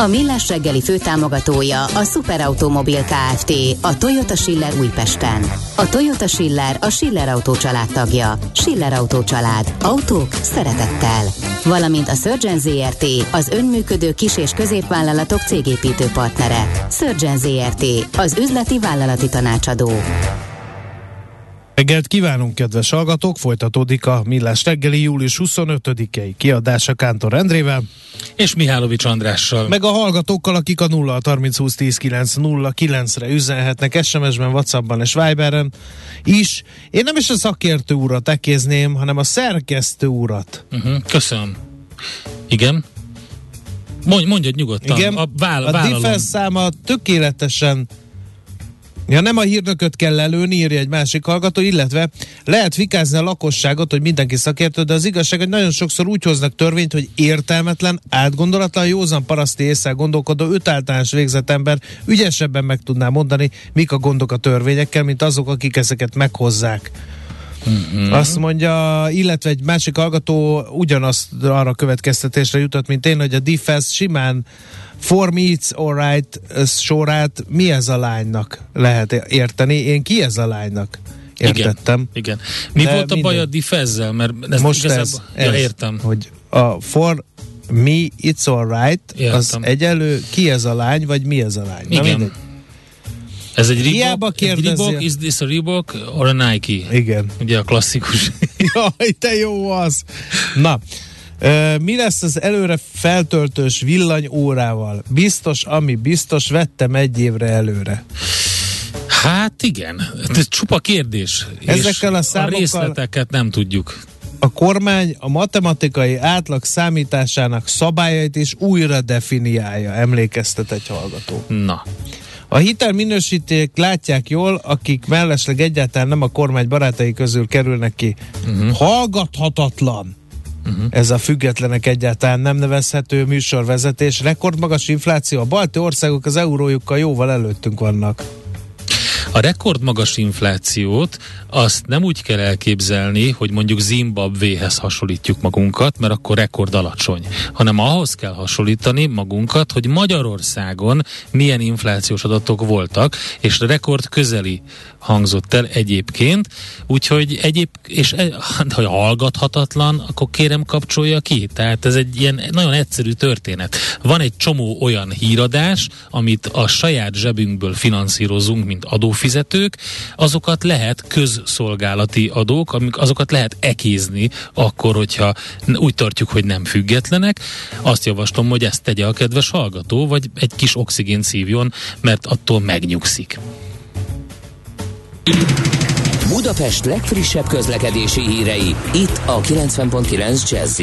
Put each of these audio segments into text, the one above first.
A Millás reggeli főtámogatója a Superautomobil KFT, a Toyota Schiller Újpesten. A Toyota Schiller a Schiller Autó család tagja. Schiller Autó család. Autók szeretettel. Valamint a Surgeon ZRT, az önműködő kis- és középvállalatok cégépítő partnere. Surgeon ZRT, az üzleti vállalati tanácsadó. Reggelt kívánunk, kedves hallgatók! Folytatódik a Millás reggeli július 25-i kiadása Kántor Endrével. És Mihálovics Andrással. Meg a hallgatókkal, akik a 0 30 20 10 9 0 9-re üzenhetnek SMS-ben, Whatsappban és Viberen is. Én nem is a szakértő urat ekézném, hanem a szerkesztő urat. Uh-huh, köszönöm. Igen? Mondj, mondjad nyugodtan. Igen, a, váll, a defense száma tökéletesen Ja, nem a hírnököt kell lelőni, írja egy másik hallgató, illetve lehet fikázni a lakosságot, hogy mindenki szakértő, de az igazság, hogy nagyon sokszor úgy hoznak törvényt, hogy értelmetlen, átgondolatlan, józan paraszti észre gondolkodó, öt általános végzett ember ügyesebben meg tudná mondani, mik a gondok a törvényekkel, mint azok, akik ezeket meghozzák. Uh-huh. Azt mondja, illetve egy másik hallgató ugyanazt arra következtetésre jutott, mint én, hogy a defense simán For me it's alright sorát mi ez a lánynak lehet érteni. Én ki ez a lánynak értettem. Igen. igen. Mi De volt a minden... baj a defezzel? Mert ez Most ez, ez, ja, értem. Hogy a for me it's alright értem. az egyelő ki ez a lány, vagy mi ez a lány. Igen. Na, ez egy Reebok, egy Reebok, is this a Reebok or a Nike? Igen. Ugye a klasszikus. Jaj, te jó az! Na, mi lesz az előre feltöltős villanyórával? Biztos, ami biztos, vettem egy évre előre. Hát igen, ez csupa kérdés. Ezekkel a számokkal... A részleteket nem tudjuk. A kormány a matematikai átlag számításának szabályait is újra definiálja, emlékeztet egy hallgató. Na. A hitelminősíték látják jól, akik mellesleg egyáltalán nem a kormány barátai közül kerülnek ki. Uh-huh. Hallgathatatlan Uh-huh. Ez a függetlenek egyáltalán nem nevezhető műsorvezetés. Rekordmagas infláció. A balti országok az eurójukkal jóval előttünk vannak. A rekordmagas inflációt azt nem úgy kell elképzelni, hogy mondjuk Zimbabvéhez hasonlítjuk magunkat, mert akkor rekord alacsony, hanem ahhoz kell hasonlítani magunkat, hogy Magyarországon milyen inflációs adatok voltak, és rekord közeli hangzott el egyébként, úgyhogy egyéb, és e, ha hallgathatatlan, akkor kérem kapcsolja ki. Tehát ez egy ilyen nagyon egyszerű történet. Van egy csomó olyan híradás, amit a saját zsebünkből finanszírozunk, mint adófizetők, azokat lehet közszolgálati adók, amik azokat lehet ekézni akkor, hogyha úgy tartjuk, hogy nem függetlenek. Azt javaslom, hogy ezt tegye a kedves hallgató, vagy egy kis oxigén szívjon, mert attól megnyugszik. Budapest legfrissebb közlekedési hírei, itt a 90.9 jazz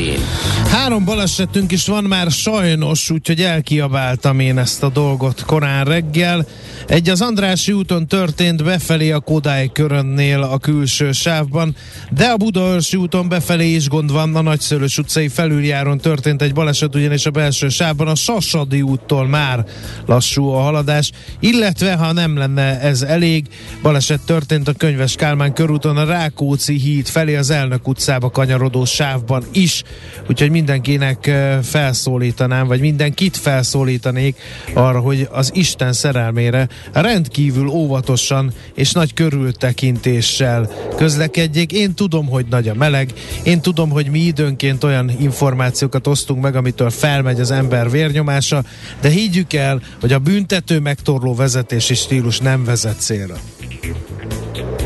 Három balesetünk is van már sajnos, úgyhogy elkiabáltam én ezt a dolgot korán reggel. Egy az Andrási úton történt befelé a Kodály körönnél a külső sávban, de a Budaörsi úton befelé is gond van, a Nagyszörös utcai felüljáron történt egy baleset, ugyanis a belső sávban a Sasadi úttól már lassú a haladás, illetve ha nem lenne ez elég, baleset történt a Könyves Kálmán körúton a Rákóczi híd felé az Elnök utcába kanyarodó sávban is, úgyhogy mindenkinek felszólítanám, vagy mindenkit felszólítanék arra, hogy az Isten szerelmére rendkívül óvatosan és nagy körültekintéssel közlekedjék. Én tudom, hogy nagy a meleg, én tudom, hogy mi időnként olyan információkat osztunk meg, amitől felmegy az ember vérnyomása, de higgyük el, hogy a büntető megtorló vezetési stílus nem vezet célra.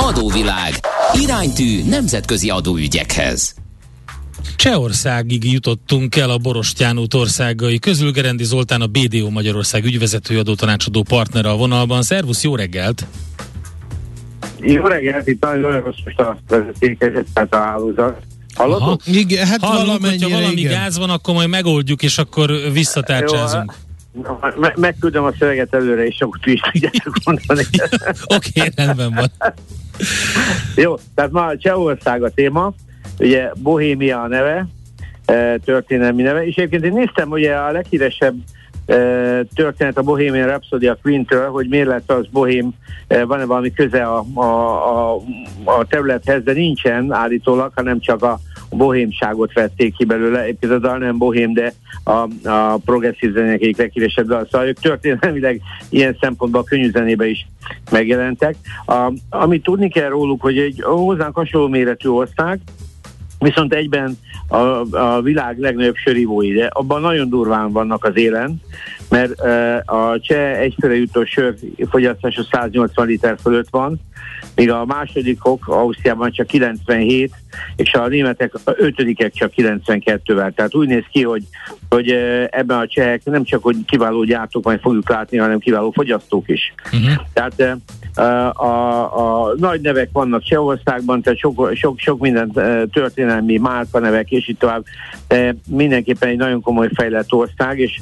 Adóvilág. Iránytű nemzetközi adóügyekhez. Csehországig jutottunk el a Borostyán út országai közül. Gerendi Zoltán a BDO Magyarország ügyvezető adótanácsadó partnere a vonalban. Szervusz, jó reggelt! Jó reggelt, itt nagyon most a vezetékezet, tehát a hálózat. Hallottuk? Igen, hát Hallunk, valamennyire, hogyha valami igen. gáz van, akkor majd megoldjuk, és akkor visszatárcsázunk. Me- megküldöm a szöveget előre, és akkor ti is tudjátok mondani. Oké, okay, rendben van. Jó, tehát ma Csehország a téma, ugye Bohémia a neve, eh, történelmi neve, és egyébként én néztem, ugye a leghíresebb eh, történet a Bohemian Rhapsody a Queen-től, hogy miért lett az Bohém, eh, van-e valami köze a, a, a, a területhez, de nincsen állítólag, hanem csak a bohémságot vették ki belőle, egyébként a dal nem bohém, de a, a progresszív zenének egyik leghíresebb dal, szóval ők történelmileg ilyen szempontból a könnyű zenébe is megjelentek. A, amit tudni kell róluk, hogy egy hozzánk hasonló méretű ország, viszont egyben a, a világ legnagyobb sörívói, de abban nagyon durván vannak az élen, mert uh, a cseh egyfőre jutó sör fogyasztása 180 liter fölött van, míg a másodikok Ausztriában csak 97, és a németek a ötödikek csak 92-vel. Tehát úgy néz ki, hogy, hogy ebben a csehek nem csak hogy kiváló gyártók, majd fogjuk látni, hanem kiváló fogyasztók is. Uh-huh. Tehát uh, a, a nagy nevek vannak Csehországban, tehát sok, sok, sok minden történelmi márka nevek, és így tovább. Mindenképpen egy nagyon komoly fejlett ország, és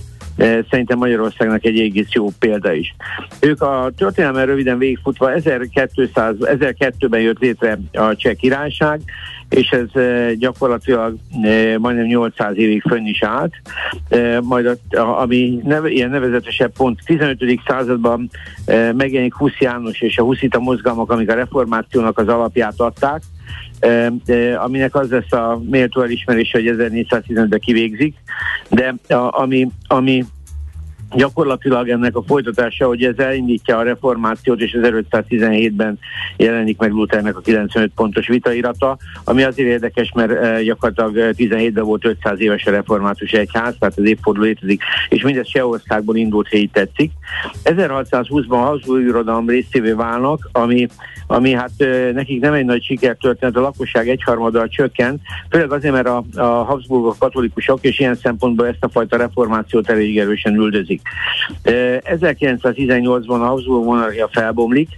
szerintem Magyarországnak egy egész jó példa is. Ők a történelmen röviden végigfutva 1200, 1002-ben jött létre a Cseh királyság, és ez uh, gyakorlatilag uh, majdnem 800 évig fönn is állt. Majd a, ami neve, ilyen nevezetesebb pont 15. században megjelenik Husz János és a huszita mozgalmak, amik a reformációnak az alapját adták, aminek az lesz a méltó elismerés, hogy 1415-ben kivégzik, de a, ami, ami gyakorlatilag ennek a folytatása, hogy ez elindítja a reformációt, és 1517-ben jelenik meg Luthernek a 95 pontos vitairata, ami azért érdekes, mert eh, gyakorlatilag 17-ben volt 500 éves a református egyház, tehát az évforduló létezik, és mindez Csehországból indult, ha tetszik. 1620-ban Habsburg irodalom részévé válnak, ami, ami hát eh, nekik nem egy nagy sikertörténet, a lakosság egyharmaddal csökken, főleg azért, mert a, a Habsburgok katolikusok, és ilyen szempontból ezt a fajta reformációt elég erősen üldözik. 1918-ban a Habsburg monarchia felbomlik,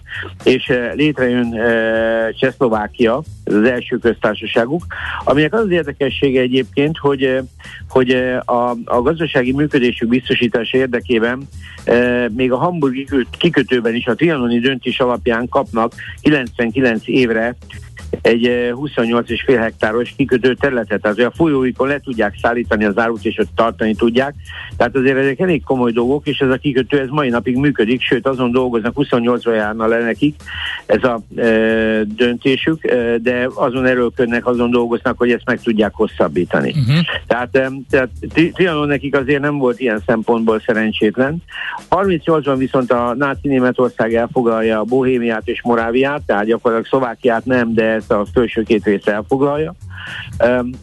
és létrejön Csehszlovákia, ez az első köztársaságuk, aminek az az érdekessége egyébként, hogy, hogy a, a gazdasági működésük biztosítása érdekében még a hamburgi kikötőben is a trianoni döntés alapján kapnak 99 évre egy 28,5 hektáros kikötő területet, tehát a folyóikon le tudják szállítani az árut, és ott tartani tudják. Tehát azért ezek elég komoly dolgok, és ez a kikötő ez mai napig működik, sőt azon dolgoznak, 28-ra járna le nekik ez a e, döntésük, e, de azon erőlködnek, azon dolgoznak, hogy ezt meg tudják hosszabbítani. Uh-huh. Tehát, e, tehát Trianon nekik azért nem volt ilyen szempontból szerencsétlen. 38-ban viszont a náci Németország elfoglalja a Bohémiát és Moráviát, tehát gyakorlatilag Szlovákiát nem, de ezt a felső két részt elfoglalja.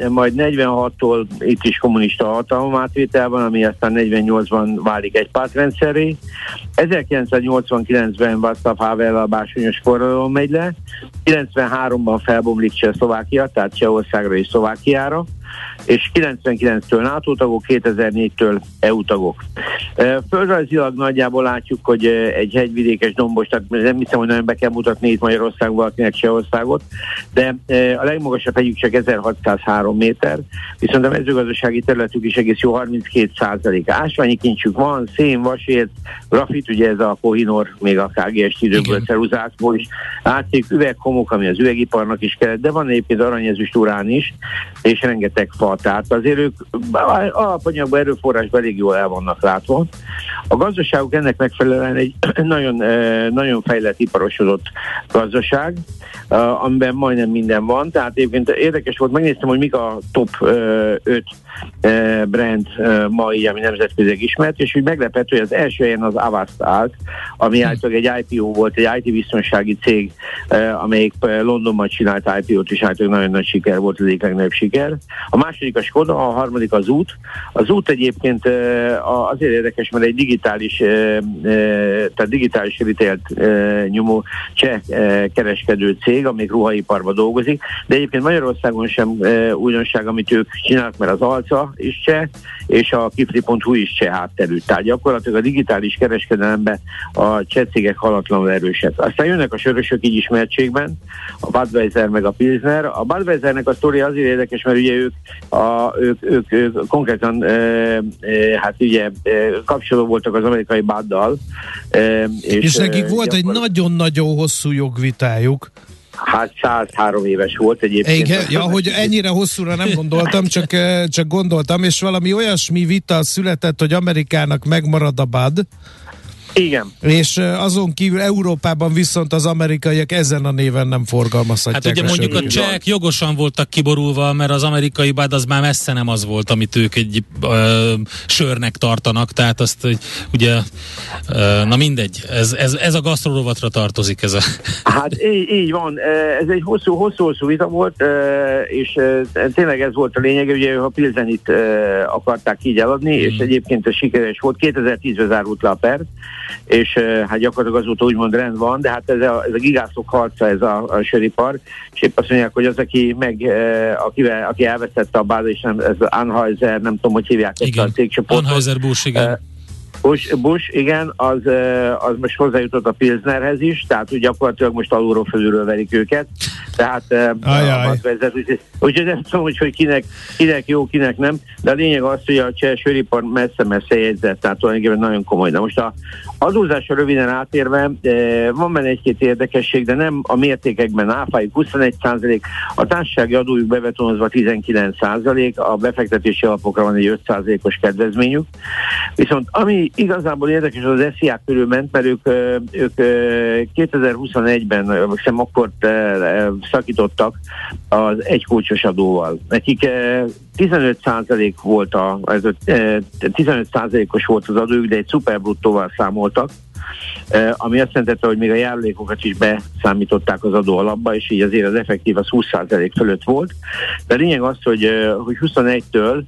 Majd 46-tól itt is kommunista hatalom átvétel van, ami aztán 48-ban válik egy pártrendszerré. 1989-ben Václav Havel a básonyos forradalom megy le, 93-ban felbomlik Csehszlovákia, tehát Csehországra és Szlovákiára, és 99-től NATO tagok, 2004-től EU tagok. Földrajzilag nagyjából látjuk, hogy egy hegyvidékes dombos, tehát nem hiszem, hogy nagyon be kell mutatni itt Magyarországon valakinek Csehországot, de a legmagasabb hegyük csak 1603 méter, viszont a mezőgazdasági területük is egész jó 32 százalék. Ásványi kincsük van, szén, vasért, grafit, ugye ez a Kohinor, még a KGS időből, ceruzákból is, látszik üveghomok, ami az üvegiparnak is kellett, de van egyébként aranyezüst urán is, és rengeteg fa, tehát azért ők alapanyagban erőforrásban elég jól el vannak látva. A gazdaságuk ennek megfelelően egy nagyon, nagyon fejlett, iparosodott gazdaság, amiben majdnem minden van, tehát egyébként érdekes volt, megnéztem, hogy mik a top 5 brand ma így, ami nemzetközileg ismert, és úgy meglepett, hogy az első helyen az Avast állt, ami hm. általában egy IPO volt, egy IT biztonsági cég, amelyik Londonban csinált IPO-t, és általában nagyon nagy siker volt, az egyik legnagyobb siker. A második a Skoda, a harmadik az út. Az út egyébként azért érdekes, mert egy digitális, tehát digitális ritelt nyomó cseh kereskedő cég, amik ruhaiparban dolgozik, de egyébként Magyarországon sem újdonság, amit ők csinálnak, mert az Alca is cseh, és a kifli.hu is cseh hátterű. Tehát gyakorlatilag a digitális kereskedelemben a cseh cégek halatlanul erősek. Aztán jönnek a sörösök így ismertségben, a Budweiser meg a Pilsner. A Budweisernek a sztori azért érdekes, mert ugye ők, a, ők, ők, ők konkrétan e, e, hát ugye e, kapcsoló voltak az amerikai Baddal. E, és, és nekik volt egy nagyon-nagyon hosszú jogvitájuk. Hát 103 éves volt egyébként. Igen, ja, hogy ennyire hosszúra nem gondoltam, csak, csak gondoltam, és valami olyasmi vita született, hogy Amerikának megmarad a BAD, igen. És azon kívül Európában viszont az amerikaiak ezen a néven nem forgalmazhatják. Hát ugye a mondjuk a csehek jogosan voltak kiborulva, mert az amerikai bád az már messze nem az volt, amit ők egy ö, sörnek tartanak, tehát azt ugye, ö, na mindegy, ez, ez, ez a gasztrorovatra tartozik ez a... Hát így, így van, ez egy hosszú-hosszú vita volt, és tényleg ez volt a lényeg, ugye a Pilzenit akarták így eladni, hmm. és egyébként a sikeres volt, 2010-ben zárult le a per, és hát gyakorlatilag azóta úgymond rend van, de hát ez a, ez a gigászok harca, ez a, a söripar, és épp azt mondják, hogy az, aki meg, akivel, aki elvesztette a bázis, és nem, ez Anheuser, nem tudom, hogy hívják igen. ezt a cégcsoportot. Anheuser Busch, igen. Bush, Bush, igen, az, az most hozzájutott a Pilsnerhez is, tehát úgy gyakorlatilag most alulról fölülről verik őket. Tehát az vezet, úgyhogy, úgyhogy nem tudom, hogy, hogy kinek, kinek jó, kinek nem, de a lényeg az, hogy a cseh söripar messze-messze jegyzett, tehát tulajdonképpen nagyon komoly. Na most a adózásra röviden átérve, van benne egy-két érdekesség, de nem a mértékekben áfájuk 21% a társasági adójuk bevetonozva 19% a befektetési alapokra van egy 5 os kedvezményük. Viszont ami igazából érdekes, az SZIA körül ment, mert ők, ők 2021-ben, hiszem akkor szakítottak az egykulcsos adóval. Nekik 15% volt a, ez a 15%-os volt az adójuk, de egy szuperbruttóval számoltak, ami azt jelentette, hogy még a járulékokat is beszámították az adó alapba, és így azért az effektív az 20% fölött volt. De a lényeg az, hogy, hogy 21-től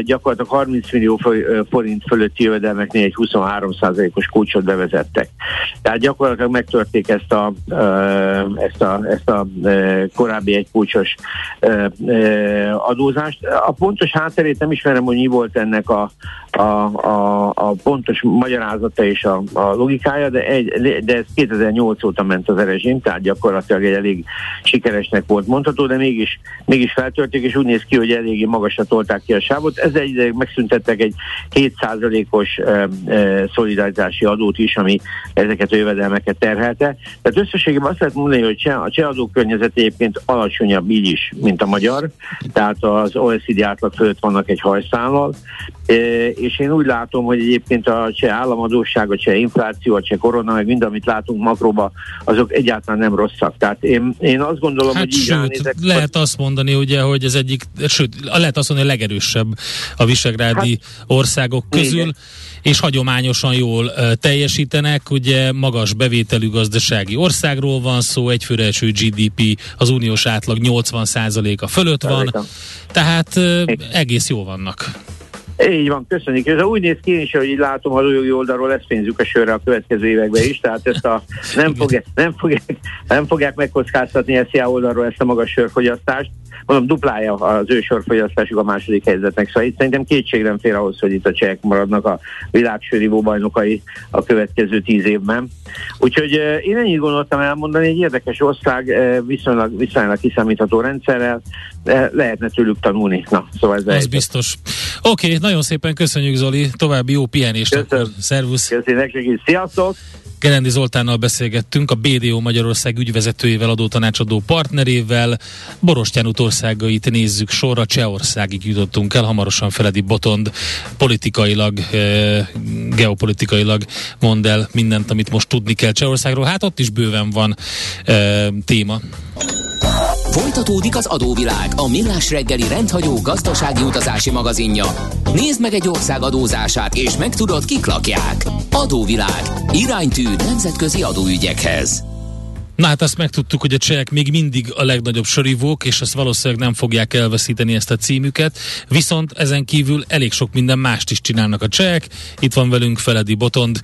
gyakorlatilag 30 millió forint fölötti jövedelmeknél egy 23%-os kulcsot bevezettek. Tehát gyakorlatilag megtörték ezt a, ezt a, ezt a korábbi egy kulcsos adózást. A pontos hátterét nem ismerem, hogy mi volt ennek a, a, a, a pontos magyarázata és a, a logikája, de, egy, de ez 2008 óta ment az rezsim, tehát gyakorlatilag egy elég sikeresnek volt mondható, de mégis, mégis feltörték, és úgy néz ki, hogy eléggé magasra tolták ki a sávot. Ezzel egy megszüntettek egy 7%-os e, e, szolidaritási adót is, ami ezeket a jövedelmeket terhelte. Tehát összességében azt lehet mondani, hogy a cseh adókörnyezet egyébként alacsonyabb így is, mint a magyar, tehát az OECD átlag fölött vannak egy hajszállal, és én úgy látom, hogy egyébként a cseh államadóság, a cseh infláció, a cseh korona, meg mind, amit látunk makróba, azok egyáltalán nem rosszak. Tehát én, én azt gondolom, hát hogy így sőt, nézek, lehet azt mondani, ugye, hogy ez egyik, sőt, lehet azt mondani, a legerősebb a visegrádi hát, országok közül. Igen és hagyományosan jól teljesítenek. Ugye magas bevételű gazdasági országról van szó, egyfőre eső GDP az uniós átlag 80%-a fölött van, tehát uh, egész jó vannak. Így van, köszönjük. Ez úgy néz ki is, hogy így látom a jogi oldalról lesz pénzük a sörre a következő években is, tehát ezt a, nem, fogják, nem, fogják, nem fogják megkockáztatni ezt a oldalról ezt a magas sörfogyasztást. Mondom, duplája az ő sörfogyasztásuk a második helyzetnek, szóval itt szerintem kétség nem fér ahhoz, hogy itt a csehek maradnak a világsörívó bajnokai a következő tíz évben. Úgyhogy én ennyit gondoltam elmondani, egy érdekes ország viszonylag, viszonylag kiszámítható rendszerrel, lehetne tőlük tanulni. Na, szóval ez Az biztos. Oké, okay, nagyon szépen köszönjük Zoli, további jó pihenést. Köszönöm. Szervusz. Köszönjük Sziasztok. Gerendi Zoltánnal beszélgettünk, a BDO Magyarország ügyvezetőjével, adótanácsadó partnerével. Borostyán országait nézzük sorra, Csehországig jutottunk el, hamarosan Feledi Botond politikailag, e, geopolitikailag mond el mindent, amit most tudni kell Csehországról. Hát ott is bőven van e, téma. Folytatódik az adóvilág, a millás reggeli rendhagyó gazdasági utazási magazinja. Nézd meg egy ország adózását, és megtudod, kik lakják. Adóvilág. Iránytű nemzetközi adóügyekhez. Na hát azt megtudtuk, hogy a csehek még mindig a legnagyobb sörivók, és ezt valószínűleg nem fogják elveszíteni ezt a címüket, viszont ezen kívül elég sok minden mást is csinálnak a csehek. Itt van velünk Feledi Botond,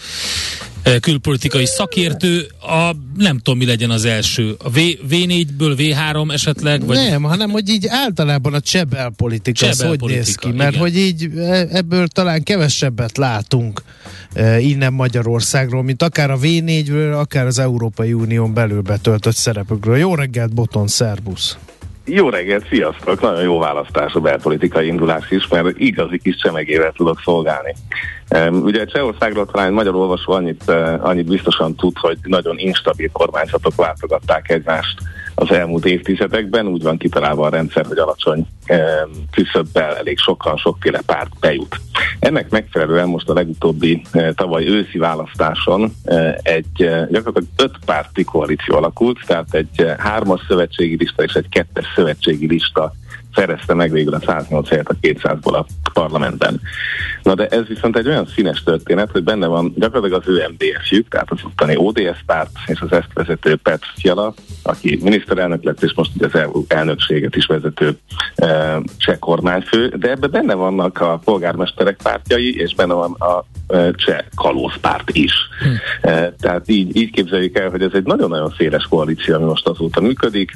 külpolitikai szakértő, a, nem tudom mi legyen az első, a v, V4-ből V3 esetleg? Vagy... Nem, hanem hogy így általában a csebel politika, az hogy néz ki, mert igen. hogy így e, ebből talán kevesebbet látunk e, innen Magyarországról, mint akár a V4-ből, akár az Európai Unión belül betöltött szerepükről. Jó reggelt, Boton, szervusz! Jó reggelt, sziasztok! Nagyon jó választás a belpolitikai indulás is, mert igazi kis csemegével tudok szolgálni. Ugye Csehországról talán magyar olvasó annyit, eh, annyit biztosan tud, hogy nagyon instabil kormányzatok váltogatták egymást az elmúlt évtizedekben. Úgy van kitalálva a rendszer, hogy alacsony küszöbbel elég sokan, sokféle párt bejut. Ennek megfelelően most a legutóbbi eh, tavaly őszi választáson eh, egy gyakorlatilag öt párti koalíció alakult, tehát egy hármas szövetségi lista és egy kettes szövetségi lista szerezte meg végül a 108 helyet a 200-ból a parlamentben. Na de ez viszont egy olyan színes történet, hogy benne van gyakorlatilag az ő MDF-jük, tehát az utáni ODS párt és az ezt vezető Petr Fiala, aki miniszterelnök lett, és most ugye az elnökséget is vezető e, cseh kormányfő, de ebben benne vannak a polgármesterek pártjai, és benne van a e, cseh kalózpárt is. Hm. E, tehát így, így képzeljük el, hogy ez egy nagyon-nagyon széles koalíció, ami most azóta működik.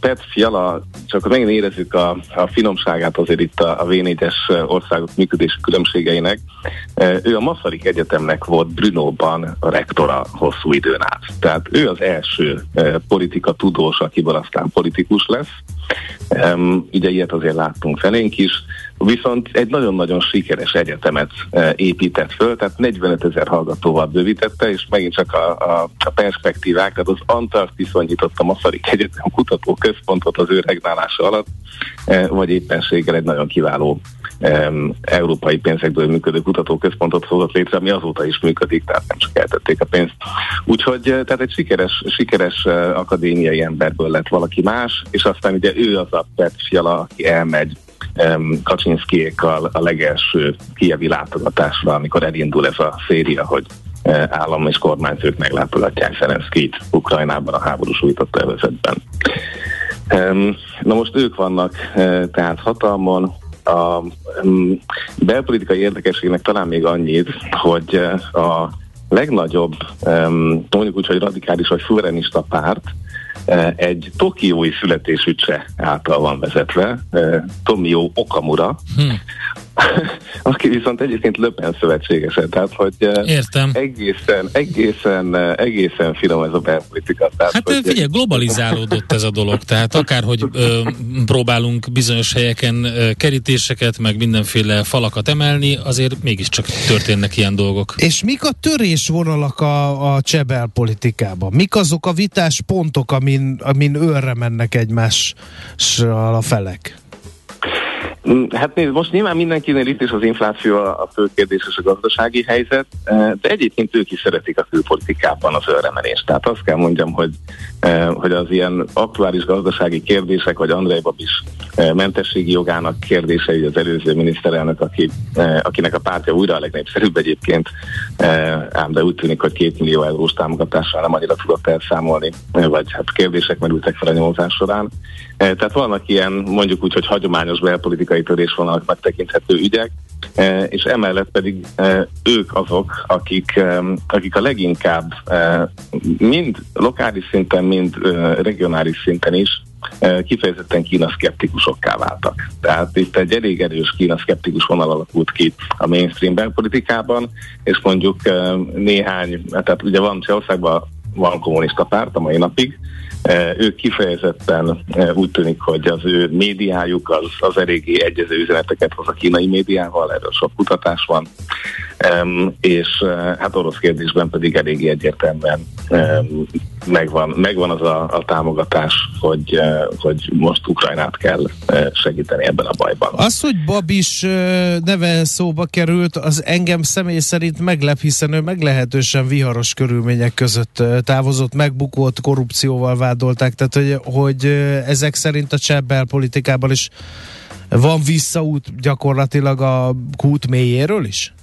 Pet Fiala, csak megint érezzük a, a finomságát azért itt a, a V4-es országok működési különbségeinek. Ő a Masaryk Egyetemnek volt Brunóban a rektora hosszú időn át. Tehát ő az első politika tudós, akiből aztán politikus lesz. Ugye ilyet azért láttunk felénk is, viszont egy nagyon-nagyon sikeres egyetemet uh, épített föl, tehát 45 ezer hallgatóval bővítette, és megint csak a, a, a perspektívák, tehát az Antarktiszon nyitott a Masaryk Egyetem kutatóközpontot az ő regnálása alatt, uh, vagy éppenséggel egy nagyon kiváló um, európai pénzekből működő kutatóközpontot hozott létre, ami azóta is működik, tehát nem csak eltették a pénzt. Úgyhogy tehát egy sikeres, sikeres akadémiai emberből lett valaki más, és aztán ugye ő az a Pet Fiala, aki elmegy Kaczynszkiékkal a legelső kievi látogatásra, amikor elindul ez a széria, hogy állam és kormányfők meglátogatják Zelenszkit Ukrajnában a háború sújtotta övezetben. Na most ők vannak tehát hatalmon, a belpolitikai érdekességnek talán még annyit, hogy a legnagyobb, mondjuk úgy, hogy radikális vagy szuverenista párt, egy tokiói születésű cseh által van vezetve, Tomio Okamura, hm. aki viszont egyébként Löpen szövetségese, tehát hogy Értem. egészen, egészen, egészen finom ez a belpolitika. Tehát, hát hogy figyelj, globalizálódott ez a dolog, tehát akárhogy ö, próbálunk bizonyos helyeken ö, kerítéseket, meg mindenféle falakat emelni, azért mégiscsak történnek ilyen dolgok. És mik a törésvonalak a, a csebel politikában? Mik azok a vitás pontok, amin, amin őrre mennek egymással a felek? Mm, hát nézd, most nyilván mindenkinél itt is az infláció a, fő kérdés és a gazdasági helyzet, eh, de egyébként ők is szeretik a külpolitikában az őremelést. Tehát azt kell mondjam, hogy, hogy az ilyen aktuális gazdasági kérdések, vagy Andrei Babis eh, mentességi jogának kérdései, az előző miniszterelnök, aki, akinek a pártja újra a legnépszerűbb egyébként, ám de úgy tűnik, hogy két millió eurós támogatással nem annyira tudott elszámolni, vagy hát kérdések merültek fel a nyomozás során. Tehát vannak ilyen, mondjuk úgy, hogy hagyományos belpolitikai politikai törésvonalak megtekinthető ügyek, és emellett pedig e, ők azok, akik, e, akik a leginkább mind lokális szinten, mind regionális szinten is kifejezetten Kína szkeptikusokká váltak. Tehát itt egy elég erős Kína szkeptikus vonal alakult ki a mainstream belpolitikában, és mondjuk néhány, tehát ugye van Csehországban van kommunista párt a mai napig, ők kifejezetten e, úgy tűnik, hogy az ő médiájuk az, az eléggé egyező üzeneteket hoz a kínai médiával, erről sok kutatás van. és uh, hát orosz kérdésben pedig elég egyértelműen megvan, megvan az a, a támogatás, hogy, hogy most Ukrajnát kell segíteni ebben a bajban. Az, hogy Babis neve szóba került, az engem személy szerint meglep, hiszen ő meglehetősen viharos körülmények között távozott, megbukott, korrupcióval vádolták, tehát hogy, hogy ezek szerint a cseh belpolitikában is van visszaút gyakorlatilag a kút mélyéről is?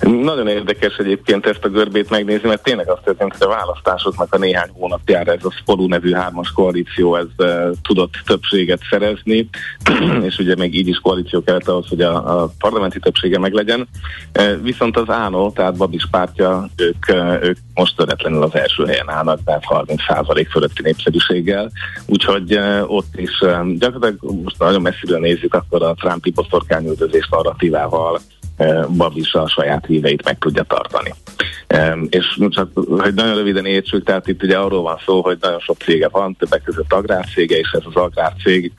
Nagyon érdekes egyébként ezt a görbét megnézni, mert tényleg azt történt, hogy a választásoknak a néhány hónapjára ez a Spolu nevű hármas koalíció ez uh, tudott többséget szerezni, és ugye még így is koalíció kellett ahhoz, hogy a, a parlamenti többsége meglegyen. Uh, viszont az ANO, tehát Babis pártja, ők, uh, ők most töretlenül az első helyen állnak, tehát 30% fölötti népszerűséggel, úgyhogy uh, ott is uh, gyakorlatilag most nagyon messziről nézzük, akkor a Trumpi boszorkányüldözés narratívával Babis a saját híveit meg tudja tartani. És csak, hogy nagyon röviden értsük, tehát itt ugye arról van szó, hogy nagyon sok cége van, többek között agrárcége, és ez az agrárcég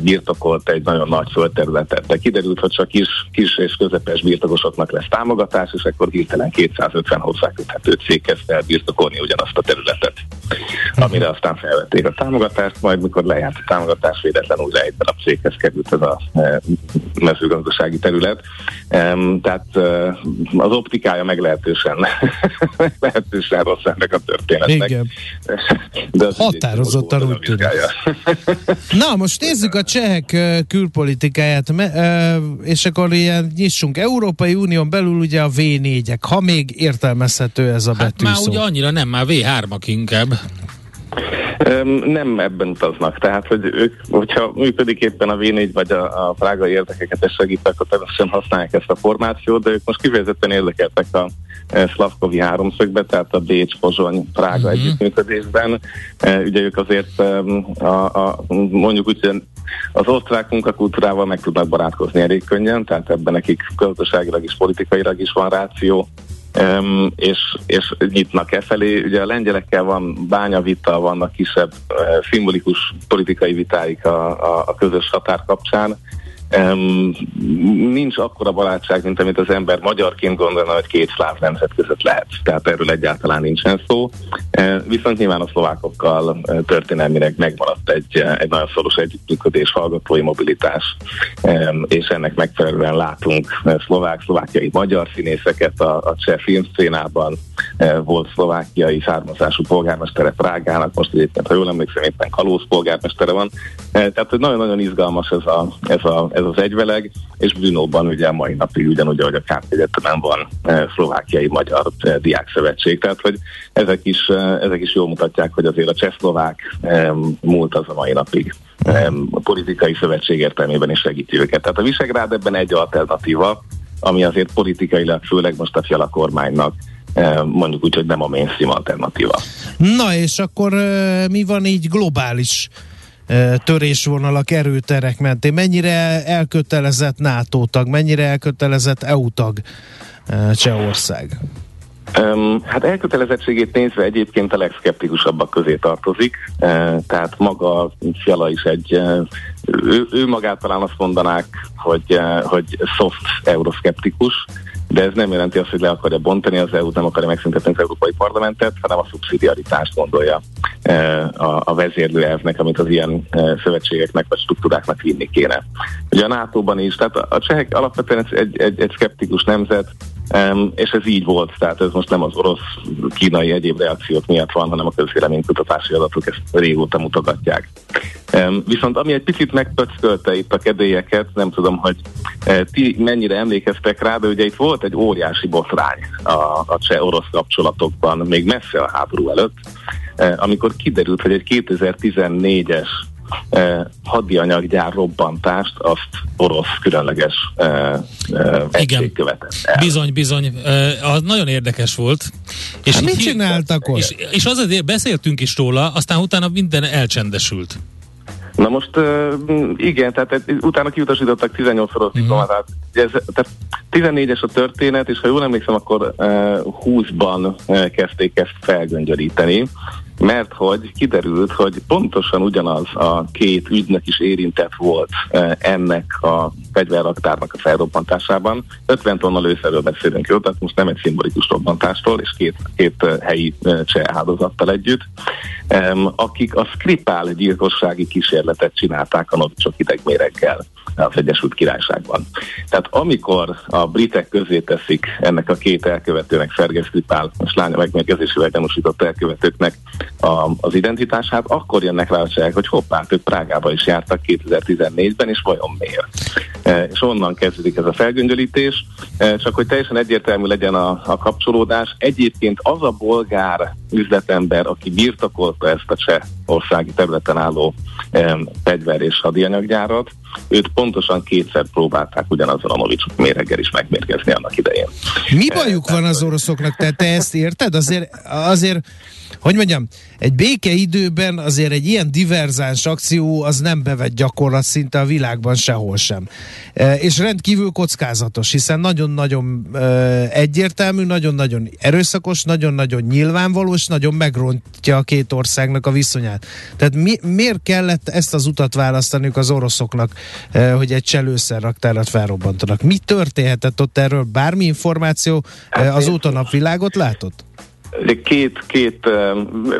birtokolt egy nagyon nagy földterületet. De kiderült, hogy csak kis, kis és közepes birtokosoknak lesz támogatás, és akkor hirtelen 250 hozzáköthető cég kezdte el birtokolni ugyanazt a területet. Amire aztán felvették a támogatást, majd mikor lejárt a támogatás, véletlenül egyben a céghez került ez a mezőgazdasági terület tehát az optikája meglehetősen, meglehetősen rossz ennek a történetnek. Igen. De Határozottan úgy tűnik. Na, most nézzük a csehek külpolitikáját, és akkor ilyen nyissunk. Európai Unión belül ugye a V4-ek, ha még értelmezhető ez a betű hát már ugye annyira nem, már V3-ak inkább. Nem ebben utaznak, tehát hogy ők, hogyha működik éppen a V4 vagy a, a prágai érdekeket és segít, akkor természetesen használják ezt a formációt, de ők most kifejezetten érdekeltek a Szlavkovi háromszögbe, tehát a Bécs, Pozsony, Prága uh-huh. együttműködésben. E, ugye ők azért a, a, mondjuk úgy, hogy az osztrák munkakultúrával meg tudnak barátkozni elég könnyen, tehát ebben nekik gazdaságilag és politikailag is van ráció, Um, és, és nyitnak e felé. Ugye a lengyelekkel van bányavita, vannak kisebb uh, szimbolikus politikai vitáik a, a, a közös határ kapcsán, Um, nincs akkora barátság, mint amit az ember magyarként gondolna, hogy két szláv nemzet között lehet. Tehát erről egyáltalán nincsen szó. Uh, viszont nyilván a szlovákokkal uh, történelmileg megmaradt egy, uh, egy nagyon szoros együttműködés, hallgatói mobilitás, um, és ennek megfelelően látunk uh, szlovák, szlovákiai magyar színészeket a, a cseh filmszcénában. Uh, volt szlovákiai származású polgármestere Prágának, most egyébként, ha jól emlékszem, éppen kalóz polgármestere van. Uh, tehát, nagyon-nagyon izgalmas ez a, ez a, ez az egyveleg, és Brunóban ugye mai napig ugyanúgy, ahogy a Kárt Egyetemen van e, szlovákiai magyar e, diákszövetség, tehát hogy ezek is, e, ezek is jól mutatják, hogy azért a csehszlovák múlt az a mai napig a politikai szövetség értelmében is segíti őket. Tehát a Visegrád ebben egy alternatíva, ami azért politikailag, főleg most a fiala kormánynak mondjuk úgy, hogy nem a mainstream alternatíva. Na és akkor mi van így globális törésvonalak, erőterek mentén? Mennyire elkötelezett NATO tag, mennyire elkötelezett EU tag Csehország? Um, hát elkötelezettségét nézve egyébként a legszkeptikusabbak közé tartozik, tehát maga Fiala is egy, ő, ő magát talán azt mondanák, hogy, hogy soft euroszkeptikus, de ez nem jelenti azt, hogy le akarja bontani az EU-t, nem akarja megszüntetni az Európai Parlamentet, hanem a szubszidiaritást gondolja e, a, a vezérlő elvnek, amit az ilyen e, szövetségeknek vagy struktúráknak vinni kéne. Ugye a NATO-ban is, tehát a csehek alapvetően egy, egy, egy szkeptikus nemzet, és ez így volt, tehát ez most nem az orosz, kínai egyéb reakciók miatt van, hanem a közvéleménykutatási adatok ezt régóta mutogatják. Viszont ami egy picit megpöckölte itt a kedélyeket, nem tudom, hogy uh, ti mennyire emlékeztek rá, de ugye itt volt egy óriási botrány a, a cseh-orosz kapcsolatokban, még messze a háború előtt, uh, amikor kiderült, hogy egy 2014-es eh, hadianyaggyár robbantást, azt orosz különleges eh, eh, Igen. követett el. Bizony, bizony. Eh, az nagyon érdekes volt. És hát mit csináltak ott? És, és azért beszéltünk is róla, aztán utána minden elcsendesült. Na most igen, tehát utána kiutasítottak 18 szoros uh-huh. diplomatát. Ez, tehát 14-es a történet, és ha jól emlékszem, akkor 20-ban kezdték ezt felgöngyöríteni. Mert hogy kiderült, hogy pontosan ugyanaz a két ügynök is érintett volt ennek a fegyverraktárnak a felrobbantásában. 50 tonna lőszerről beszélünk, jó? Tehát most nem egy szimbolikus robbantásról, és két, két helyi cseh áldozattal együtt, akik a Skripál gyilkossági kísérletet csinálták a novicsok idegméreggel az Egyesült Királyságban. Tehát amikor a britek közé teszik ennek a két elkövetőnek, Szergej Skripál és lánya megmérgezésével gyanúsított elkövetőknek a, az identitását, akkor jönnek rá a csehek, hogy hoppá, ők Prágába is jártak 2014-ben, és vajon miért? E, és onnan kezdődik ez a felgöngyölítés, e, csak hogy teljesen egyértelmű legyen a, a kapcsolódás. Egyébként az a bolgár üzletember, aki birtokolta ezt a cseh országi területen álló e, fegyver és hadianyaggyárat, őt pontosan kétszer próbálták ugyanazzal a Novicsuk méreggel is megmérgezni annak idején. Mi bajuk van az oroszoknak? Te, te ezt érted? Azért, azért hogy mondjam, egy békeidőben azért egy ilyen diverzáns akció az nem bevett gyakorlat szinte a világban sehol sem. E, és rendkívül kockázatos, hiszen nagyon-nagyon e, egyértelmű, nagyon-nagyon erőszakos, nagyon-nagyon nyilvánvaló, és nagyon megrontja a két országnak a viszonyát. Tehát mi, miért kellett ezt az utat választaniuk az oroszoknak, e, hogy egy cselőszerraktárat felrobbantanak? Mi történhetett ott erről? Bármi információ e, az úton napvilágot látott? Két, két,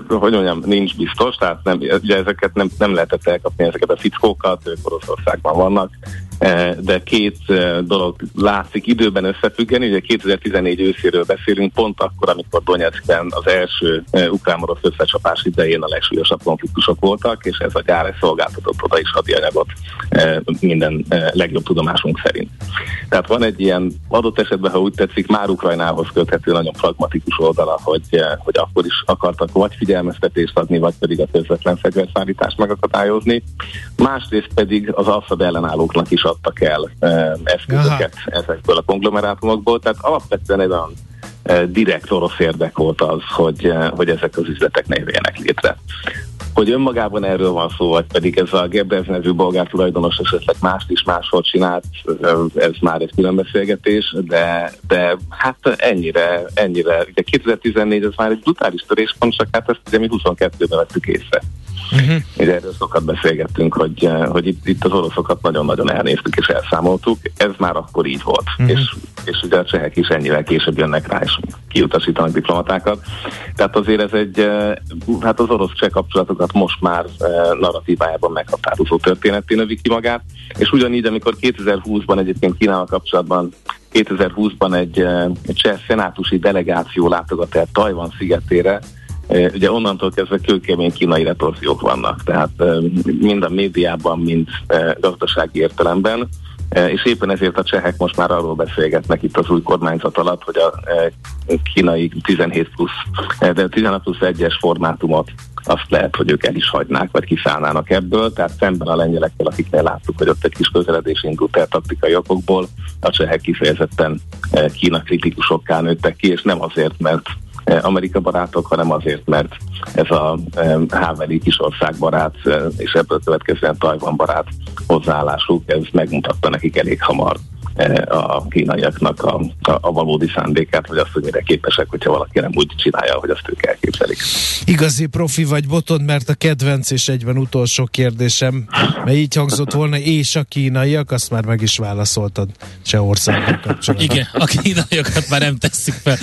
hogy mondjam, nincs biztos, tehát nem, ugye ezeket nem, nem lehetett elkapni, ezeket a fickókat, ők Oroszországban vannak, de két e, dolog látszik időben összefüggeni. Ugye 2014 őszéről beszélünk, pont akkor, amikor Donetskben az első e, ukrán-orosz összecsapás idején a legsúlyosabb konfliktusok voltak, és ez a gyár szolgáltatott oda is hadianyagot minden legjobb tudomásunk szerint. Tehát van egy ilyen adott esetben, ha úgy tetszik, már Ukrajnához köthető nagyon pragmatikus oldala, hogy, hogy akkor is akartak vagy figyelmeztetést adni, vagy pedig a közvetlen fegyverszállítást megakadályozni. Másrészt pedig az Assad ellenállóknak is adtak el eszközöket Aha. ezekből a konglomerátumokból, tehát alapvetően egy olyan direkt orosz érdek volt az, hogy, hogy ezek az üzletek ne jöjjenek létre. Hogy önmagában erről van szó, vagy pedig ez a Gebrez nevű bolgár tulajdonos esetleg mást is máshol csinált, ez már egy külön beszélgetés, de, de hát ennyire, ennyire, ugye 2014 ez már egy brutális töréspont, csak hát ezt ugye mi 22-ben vettük észre. Uh-huh. Ugye erről sokat beszélgettünk, hogy, eh, hogy itt, itt az oroszokat nagyon-nagyon elnéztük és elszámoltuk. Ez már akkor így volt. Uh-huh. És, és ugye a csehek is ennyivel később jönnek rá, és kiutasítanak diplomatákat. Tehát azért ez egy, eh, hát az orosz-cseh kapcsolatokat most már eh, narratívájában meghatározó történetté növi ki magát. És ugyanígy, amikor 2020-ban egyébként Kínával kapcsolatban 2020-ban egy, egy cseh szenátusi delegáció látogat el Tajvan szigetére, Ugye onnantól kezdve kőkemény kínai retorziók vannak, tehát mind a médiában, mind gazdasági értelemben, és éppen ezért a csehek most már arról beszélgetnek itt az új kormányzat alatt, hogy a kínai 17 plusz, de 16 plusz 1-es formátumot azt lehet, hogy ők el is hagynák, vagy kiszállnának ebből, tehát szemben a lengyelekkel, akiknél láttuk, hogy ott egy kis közeledés indult el taktikai okokból, a csehek kifejezetten Kína kritikusokká nőttek ki, és nem azért, mert Amerika barátok, hanem azért, mert ez a eh, háveli kisország barát, eh, és ebből következően Tajvan barát hozzáállásuk, ez megmutatta nekik elég hamar a kínaiaknak a, a, a valódi szándékát, vagy azt, hogy mire képesek, hogyha valaki nem úgy csinálja, hogy azt ők elképzelik. Igazi profi vagy botod, mert a kedvenc és egyben utolsó kérdésem, mert így hangzott volna, és a kínaiak, azt már meg is válaszoltad Csehországgal kapcsolatban. Igen, a kínaiakat már nem tesszük fel.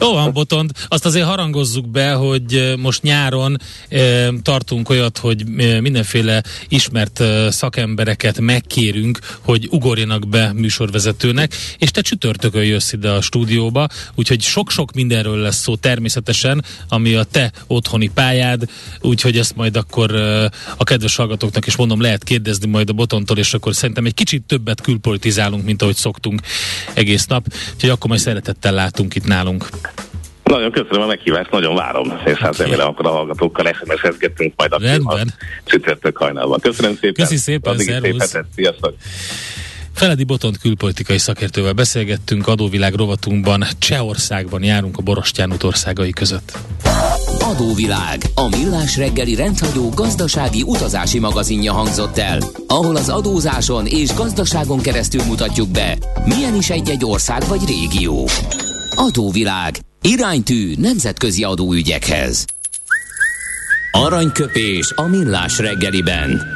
Jó van, Botond, azt azért harangozzuk be, hogy most nyáron e, tartunk olyat, hogy mindenféle ismert szakembereket megkérünk, hogy ugorjanak be műsor műsorvezetőnek, és te csütörtökön jössz ide a stúdióba, úgyhogy sok-sok mindenről lesz szó természetesen, ami a te otthoni pályád, úgyhogy ezt majd akkor a kedves hallgatóknak is mondom, lehet kérdezni majd a botontól, és akkor szerintem egy kicsit többet külpolitizálunk, mint ahogy szoktunk egész nap, úgyhogy akkor majd szeretettel látunk itt nálunk. Nagyon köszönöm a meghívást, nagyon várom, és hát remélem akkor a hallgatókkal SMS-ezgetünk majd a csütörtök hajnalban. Köszönöm szépen. Köszi szépen, Addig szép hetet. Sziasztok. Feledi Botont külpolitikai szakértővel beszélgettünk, adóvilág rovatunkban Csehországban járunk a Borostyán országai között. Adóvilág, a millás reggeli rendhagyó gazdasági utazási magazinja hangzott el, ahol az adózáson és gazdaságon keresztül mutatjuk be, milyen is egy-egy ország vagy régió. Adóvilág, iránytű nemzetközi adóügyekhez. Aranyköpés a millás reggeliben.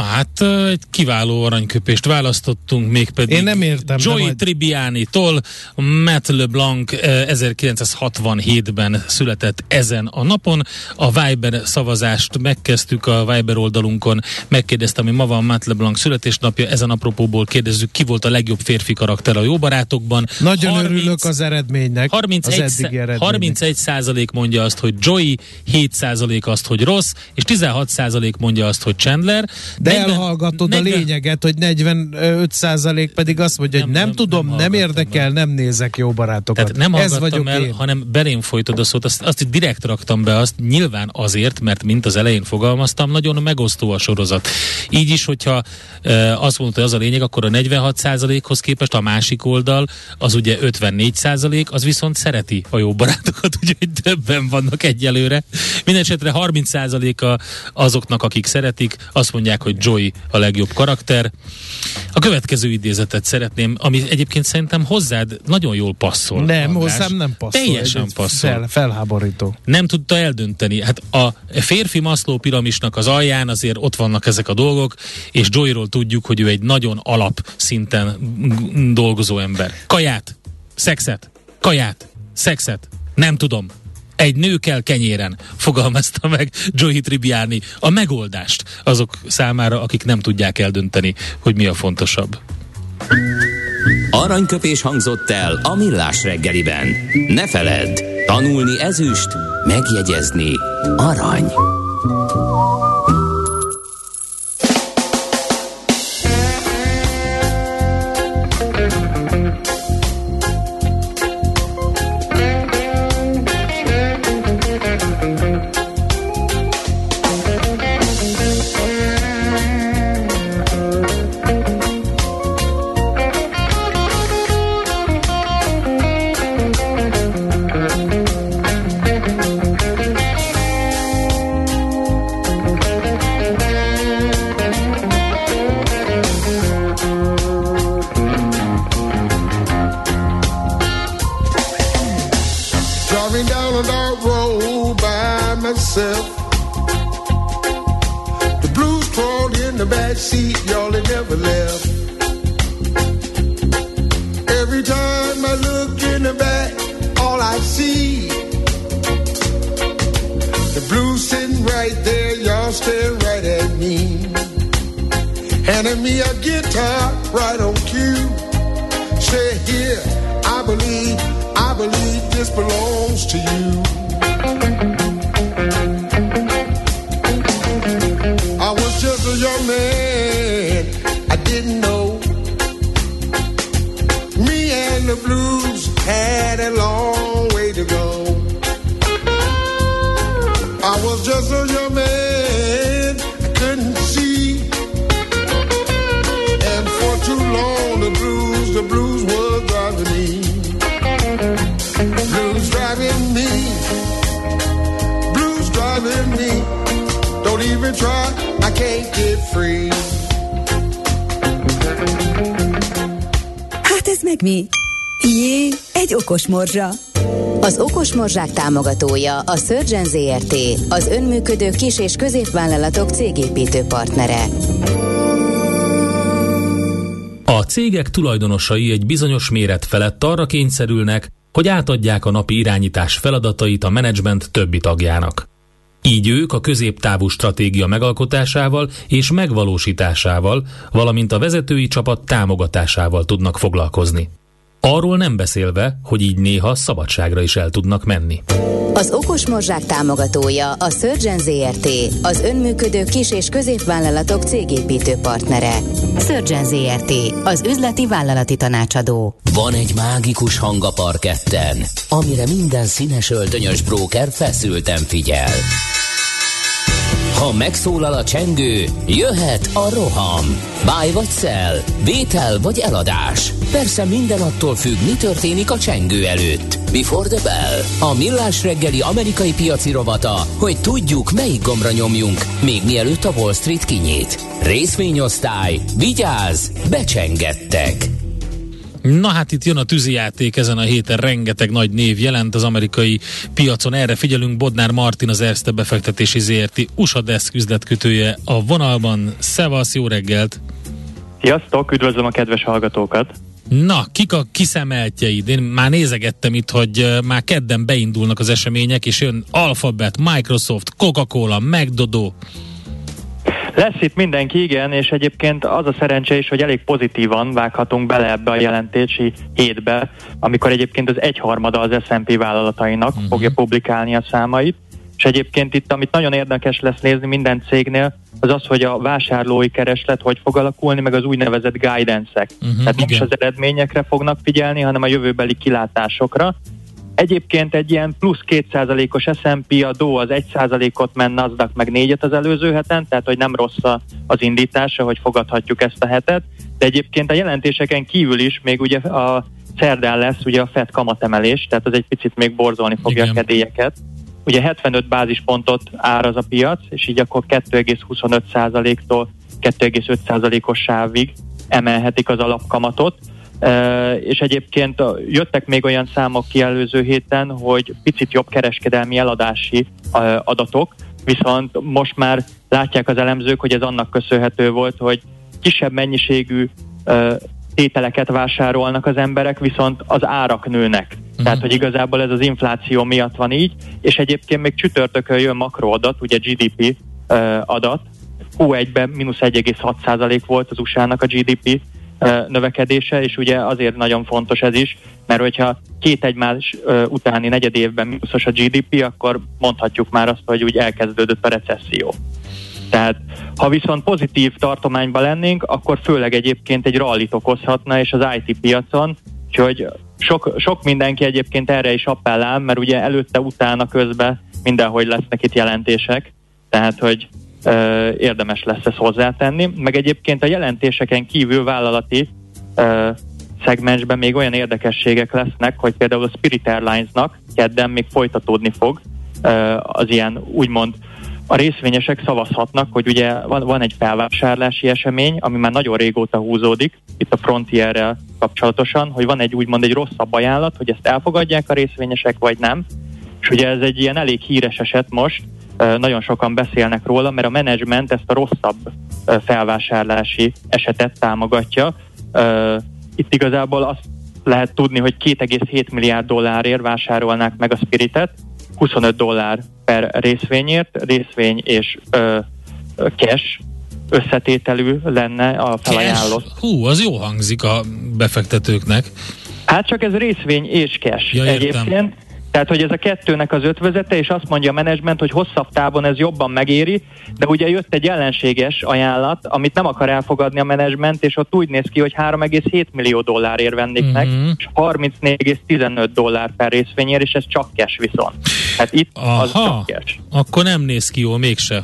Na hát egy kiváló aranyköpést választottunk, mégpedig Én nem értem. Joey majd... Tribbiani-tól Matt LeBlanc 1967-ben született ezen a napon. A Viber szavazást megkezdtük a Viber oldalunkon, megkérdeztem, hogy ma van Matt LeBlanc születésnapja, ezen apropóból kérdezzük, ki volt a legjobb férfi karakter a Jó Barátokban. Nagyon 30, örülök az eredménynek. 31, az eredménynek. 31 százalék mondja azt, hogy Joey, 7 százalék azt, hogy Ross, és 16 százalék mondja azt, hogy Chandler. De 40, elhallgatod 40, a lényeget, hogy 45 százalék pedig azt mondja, hogy nem, nem tudom, nem, nem érdekel, el. nem nézek jó barátokat. Tehát nem Ez vagyok el, én. hanem belém folytod a szót, azt, azt direkt raktam be, azt nyilván azért, mert mint az elején fogalmaztam, nagyon megosztó a sorozat. Így is, hogyha e, azt mondta, hogy az a lényeg, akkor a 46 százalékhoz képest a másik oldal, az ugye 54 százalék, az viszont szereti a jó barátokat, úgyhogy többen vannak egyelőre. Mindenesetre 30 százaléka azoknak, akik szeretik, azt mondják, hogy Joy a legjobb karakter. A következő idézetet szeretném, ami egyébként szerintem hozzád nagyon jól passzol. Nem, András. hozzám nem passzol. Teljesen passzol. Fel, felháborító. Nem tudta eldönteni. Hát a férfi Maszló piramisnak az alján azért ott vannak ezek a dolgok, és Joyról tudjuk, hogy ő egy nagyon alap szinten dolgozó ember. Kaját, szexet, kaját, szexet, nem tudom, egy nő kell kenyéren, fogalmazta meg Joey Tribbiani a megoldást azok számára, akik nem tudják eldönteni, hogy mi a fontosabb. Aranyköpés hangzott el a millás reggeliben. Ne feledd, tanulni ezüst, megjegyezni arany. Okos Morzsa. Az Okos Morzsák támogatója a Surgeon ZRT, az önműködő kis- és középvállalatok cégépítő partnere. A cégek tulajdonosai egy bizonyos méret felett arra kényszerülnek, hogy átadják a napi irányítás feladatait a menedzsment többi tagjának. Így ők a középtávú stratégia megalkotásával és megvalósításával, valamint a vezetői csapat támogatásával tudnak foglalkozni. Arról nem beszélve, hogy így néha szabadságra is el tudnak menni. Az Okos Morzsák támogatója a Surgeon ZRT, az önműködő kis- és középvállalatok cégépítő partnere. Surgeon ZRT, az üzleti vállalati tanácsadó. Van egy mágikus hang a parketten, amire minden színes öltönyös bróker feszülten figyel. Ha megszólal a csengő, jöhet a roham. Báj vagy szel, vétel vagy eladás. Persze minden attól függ, mi történik a csengő előtt. Before the bell. A millás reggeli amerikai piaci rovata, hogy tudjuk, melyik gombra nyomjunk, még mielőtt a Wall Street kinyit. Részvényosztály, vigyáz, becsengettek. Na hát itt jön a tűzijáték ezen a héten, rengeteg nagy név jelent az amerikai piacon. Erre figyelünk, Bodnár Martin, az Erste befektetési ZRT USA Desk üzletkötője a vonalban. Szevasz, jó reggelt! Sziasztok, üdvözlöm a kedves hallgatókat! Na, kik a kiszemeltjeid? Én már nézegettem itt, hogy már kedden beindulnak az események, és jön Alphabet, Microsoft, Coca-Cola, McDodo. Lesz itt mindenki, igen, és egyébként az a szerencse is, hogy elég pozitívan vághatunk bele ebbe a jelentési hétbe, amikor egyébként az egyharmada az S&P vállalatainak uh-huh. fogja publikálni a számait. És egyébként itt, amit nagyon érdekes lesz nézni minden cégnél, az az, hogy a vásárlói kereslet hogy fog alakulni, meg az úgynevezett guidance-ek. Uh-huh, Tehát nem is az eredményekre fognak figyelni, hanem a jövőbeli kilátásokra. Egyébként egy ilyen plusz 2%-os S&P, a DO az 1%-ot ment, Nasdaq meg 4 az előző heten, tehát hogy nem rossz az indítása, hogy fogadhatjuk ezt a hetet. De egyébként a jelentéseken kívül is még ugye a szerdán lesz ugye a FED kamatemelés, tehát az egy picit még borzolni fogja Igen. a kedélyeket. Ugye 75 bázispontot áraz a piac, és így akkor 2,25%-tól 2,5%-os sávig emelhetik az alapkamatot és egyébként jöttek még olyan számok ki előző héten, hogy picit jobb kereskedelmi eladási adatok, viszont most már látják az elemzők, hogy ez annak köszönhető volt, hogy kisebb mennyiségű tételeket vásárolnak az emberek, viszont az árak nőnek. Uh-huh. Tehát, hogy igazából ez az infláció miatt van így, és egyébként még csütörtökön jön makroadat, ugye GDP adat, Q1-ben mínusz 1,6% volt az USA-nak a GDP növekedése, és ugye azért nagyon fontos ez is, mert hogyha két egymás utáni negyed évben mínuszos a GDP, akkor mondhatjuk már azt, hogy úgy elkezdődött a recesszió. Tehát ha viszont pozitív tartományban lennénk, akkor főleg egyébként egy rallit okozhatna, és az IT piacon, úgyhogy sok, sok mindenki egyébként erre is appellál, mert ugye előtte, utána, közben mindenhogy lesznek itt jelentések, tehát hogy érdemes lesz ezt hozzátenni. Meg egyébként a jelentéseken kívül vállalati szegmensben még olyan érdekességek lesznek, hogy például a Spirit Airlines-nak kedden még folytatódni fog az ilyen úgymond a részvényesek szavazhatnak, hogy ugye van, van egy felvásárlási esemény, ami már nagyon régóta húzódik, itt a Frontierrel kapcsolatosan, hogy van egy úgymond egy rosszabb ajánlat, hogy ezt elfogadják a részvényesek, vagy nem. És ugye ez egy ilyen elég híres eset most, nagyon sokan beszélnek róla, mert a menedzsment ezt a rosszabb felvásárlási esetet támogatja. Itt igazából azt lehet tudni, hogy 2,7 milliárd dollárért vásárolnák meg a Spiritet, 25 dollár per részvényért, részvény és ö, cash összetételű lenne a felajánlott. Cash? Hú, az jó hangzik a befektetőknek. Hát csak ez részvény és cash ja, egyébként. Tehát, hogy ez a kettőnek az ötvezete, és azt mondja a menedzsment, hogy hosszabb távon ez jobban megéri, de ugye jött egy ellenséges ajánlat, amit nem akar elfogadni a menedzsment, és ott úgy néz ki, hogy 3,7 millió dollárért vennék uh-huh. meg, mhm. és 34,15 dollár per részvényért, és ez csak cash viszont. Hát itt Aha, az csak cash. Akkor nem néz ki jól mégse.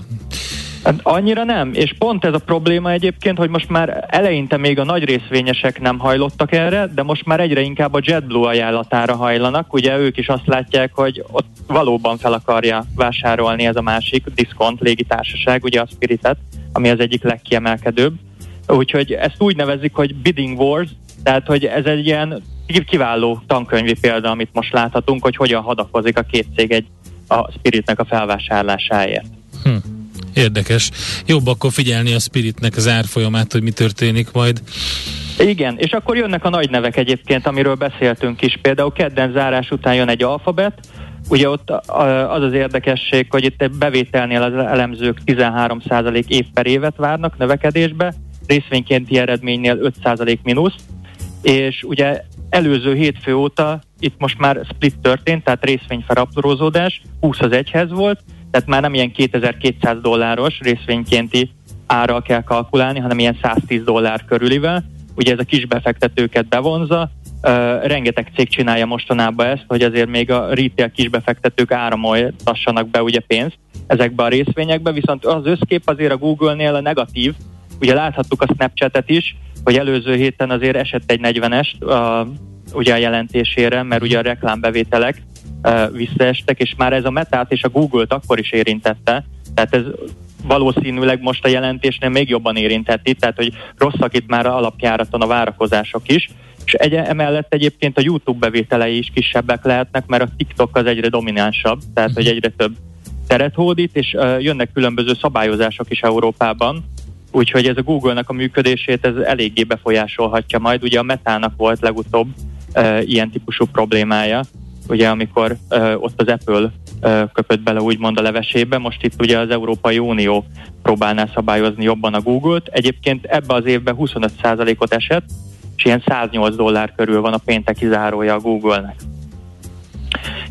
Hát annyira nem, és pont ez a probléma egyébként, hogy most már eleinte még a nagy részvényesek nem hajlottak erre, de most már egyre inkább a JetBlue ajánlatára hajlanak. Ugye ők is azt látják, hogy ott valóban fel akarja vásárolni ez a másik diszkont légitársaság, ugye a Spiritet, ami az egyik legkiemelkedőbb. Úgyhogy ezt úgy nevezik, hogy bidding wars, tehát hogy ez egy ilyen kiváló tankönyvi példa, amit most láthatunk, hogy hogyan hadakozik a két cég egy a Spiritnek a felvásárlásáért. Hm. Érdekes. Jobb akkor figyelni a Spiritnek az árfolyamát, hogy mi történik majd. Igen, és akkor jönnek a nagy nevek egyébként, amiről beszéltünk is. Például kedden zárás után jön egy alfabet, Ugye ott az az érdekesség, hogy itt bevételnél az elemzők 13% év per évet várnak növekedésbe, részvénykénti eredménynél 5% mínusz, és ugye előző hétfő óta itt most már split történt, tehát részvényfelaprózódás, 20 az egyhez volt, tehát már nem ilyen 2200 dolláros részvénykénti árral kell kalkulálni, hanem ilyen 110 dollár körülivel. Ugye ez a kis befektetőket bevonza, rengeteg cég csinálja mostanában ezt, hogy azért még a retail kisbefektetők áramoltassanak be ugye pénzt ezekbe a részvényekbe, viszont az összkép azért a Google-nél a negatív, ugye láthattuk a Snapchat-et is, hogy előző héten azért esett egy 40-est a, ugye a jelentésére, mert ugye a reklámbevételek uh, visszaestek, és már ez a metát és a Google-t akkor is érintette, tehát ez valószínűleg most a jelentésnél még jobban érintheti, tehát hogy rosszak itt már alapjáraton a várakozások is, és egy, emellett egyébként a YouTube bevételei is kisebbek lehetnek, mert a TikTok az egyre dominánsabb, tehát hogy egyre több teret hódít, és uh, jönnek különböző szabályozások is Európában, úgyhogy ez a Google-nak a működését ez eléggé befolyásolhatja majd. Ugye a Metának volt legutóbb uh, ilyen típusú problémája, ugye amikor uh, ott az Apple uh, köpött bele úgymond a levesébe, most itt ugye az Európai Unió próbálná szabályozni jobban a Google-t. Egyébként ebbe az évben 25%-ot esett, és ilyen 108 dollár körül van a pénteki zárója a Google-nek.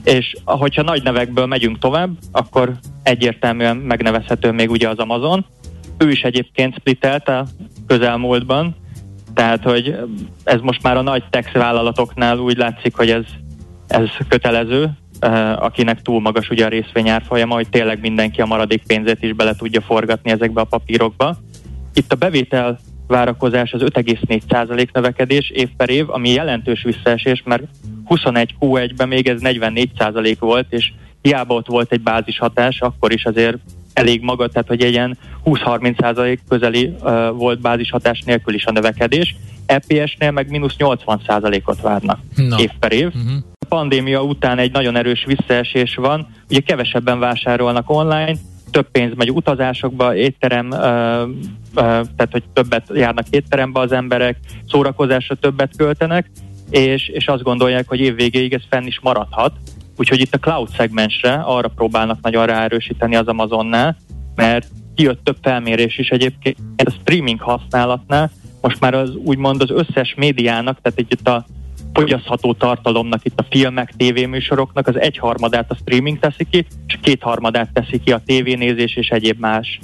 És ahogyha nagy nevekből megyünk tovább, akkor egyértelműen megnevezhető még ugye az Amazon. Ő is egyébként splittelt a közelmúltban, tehát hogy ez most már a nagy tech vállalatoknál úgy látszik, hogy ez, ez kötelező, eh, akinek túl magas ugye a részvényárfolyama, hogy tényleg mindenki a maradék pénzét is bele tudja forgatni ezekbe a papírokba. Itt a bevétel várakozás az 5,4% növekedés év per év, ami jelentős visszaesés, mert 21 Q1-ben még ez 44% volt, és hiába ott volt egy bázis hatás, akkor is azért elég maga, tehát hogy egy ilyen 20-30% közeli uh, volt bázis hatás nélkül is a növekedés. EPS-nél meg mínusz 80%-ot várnak no. év per év. Uh-huh. Pandémia után egy nagyon erős visszaesés van, ugye kevesebben vásárolnak online, több pénz megy utazásokba, étterem, uh, uh, tehát hogy többet járnak étterembe az emberek, szórakozásra többet költenek, és, és azt gondolják, hogy év végéig ez fenn is maradhat. Úgyhogy itt a cloud szegmensre arra próbálnak nagyon ráerősíteni az Amazonnál, mert kijött több felmérés is egyébként a streaming használatnál, most már az úgymond az összes médiának, tehát itt a fogyasztható tartalomnak, itt a filmek, tévéműsoroknak az egyharmadát a streaming teszi ki, és kétharmadát teszi ki a tévénézés és egyéb más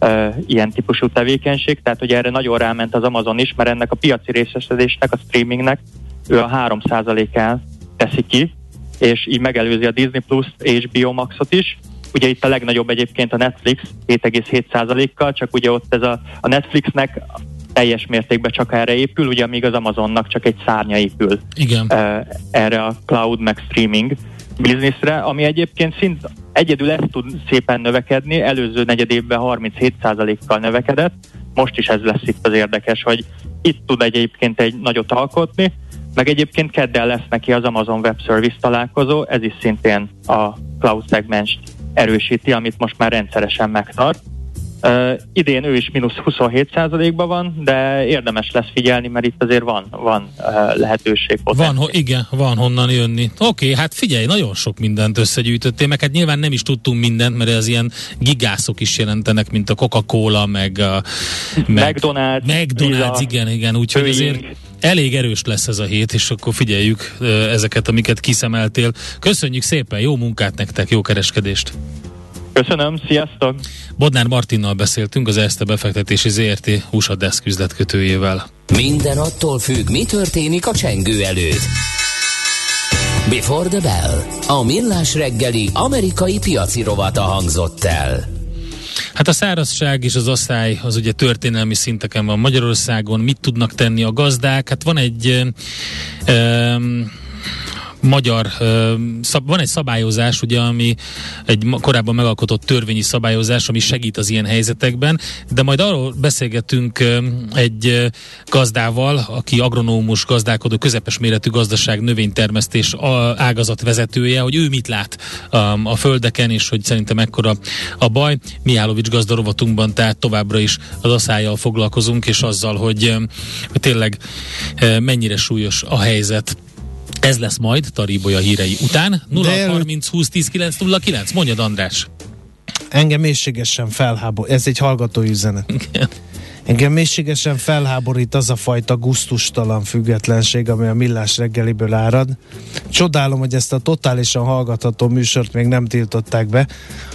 uh, ilyen típusú tevékenység. Tehát, hogy erre nagyon ráment az Amazon is, mert ennek a piaci részesedésnek, a streamingnek ő a 3%-án teszi ki, és így megelőzi a Disney Plus, HBO Maxot is. Ugye itt a legnagyobb egyébként a Netflix 7,7%-kal, csak ugye ott ez a, a Netflixnek teljes mértékben csak erre épül, ugye míg az Amazonnak csak egy szárnya épül. Igen. erre a cloud meg streaming bizniszre, ami egyébként szint egyedül ezt tud szépen növekedni, előző negyedévben 37%-kal növekedett, most is ez lesz itt az érdekes, hogy itt tud egyébként egy nagyot alkotni, meg egyébként keddel lesz neki az Amazon Web Service találkozó, ez is szintén a cloud segment erősíti, amit most már rendszeresen megtart. Uh, idén ő is mínusz 27%-ban van, de érdemes lesz figyelni, mert itt azért van, van uh, lehetőség. Van, ho- igen, van honnan jönni. Oké, okay, hát figyelj, nagyon sok mindent összegyűjtöttél, meg hát nyilván nem is tudtunk mindent, mert ez ilyen gigászok is jelentenek, mint a Coca-Cola, meg a... Meg, McDonald's. McDonald's, igen, igen, úgyhogy azért elég erős lesz ez a hét, és akkor figyeljük ezeket, amiket kiszemeltél. Köszönjük szépen, jó munkát nektek, jó kereskedést! Köszönöm, sziasztok! Bodnár Martinnal beszéltünk, az Erste befektetési ZRT USA Desk üzletkötőjével. Minden attól függ, mi történik a csengő előtt. Before the Bell. A millás reggeli amerikai piaci rovata hangzott el. Hát a szárazság és az asszály az ugye történelmi szinteken van Magyarországon. Mit tudnak tenni a gazdák? Hát van egy um, magyar, van egy szabályozás, ugye, ami egy korábban megalkotott törvényi szabályozás, ami segít az ilyen helyzetekben, de majd arról beszélgetünk egy gazdával, aki agronómus gazdálkodó, közepes méretű gazdaság növénytermesztés ágazat vezetője, hogy ő mit lát a földeken, és hogy szerintem ekkora a baj. Mihálovics gazdarovatunkban tehát továbbra is az aszályjal foglalkozunk, és azzal, hogy tényleg mennyire súlyos a helyzet ez lesz majd Taríbolya hírei után. 0 30 20 10 9 0 9. Mondjad András. Engem mélységesen felháborít. Ez egy hallgató üzenet. Igen. Engem mélységesen felháborít az a fajta guztustalan függetlenség, ami a millás reggeliből árad. Csodálom, hogy ezt a totálisan hallgatható műsort még nem tiltották be.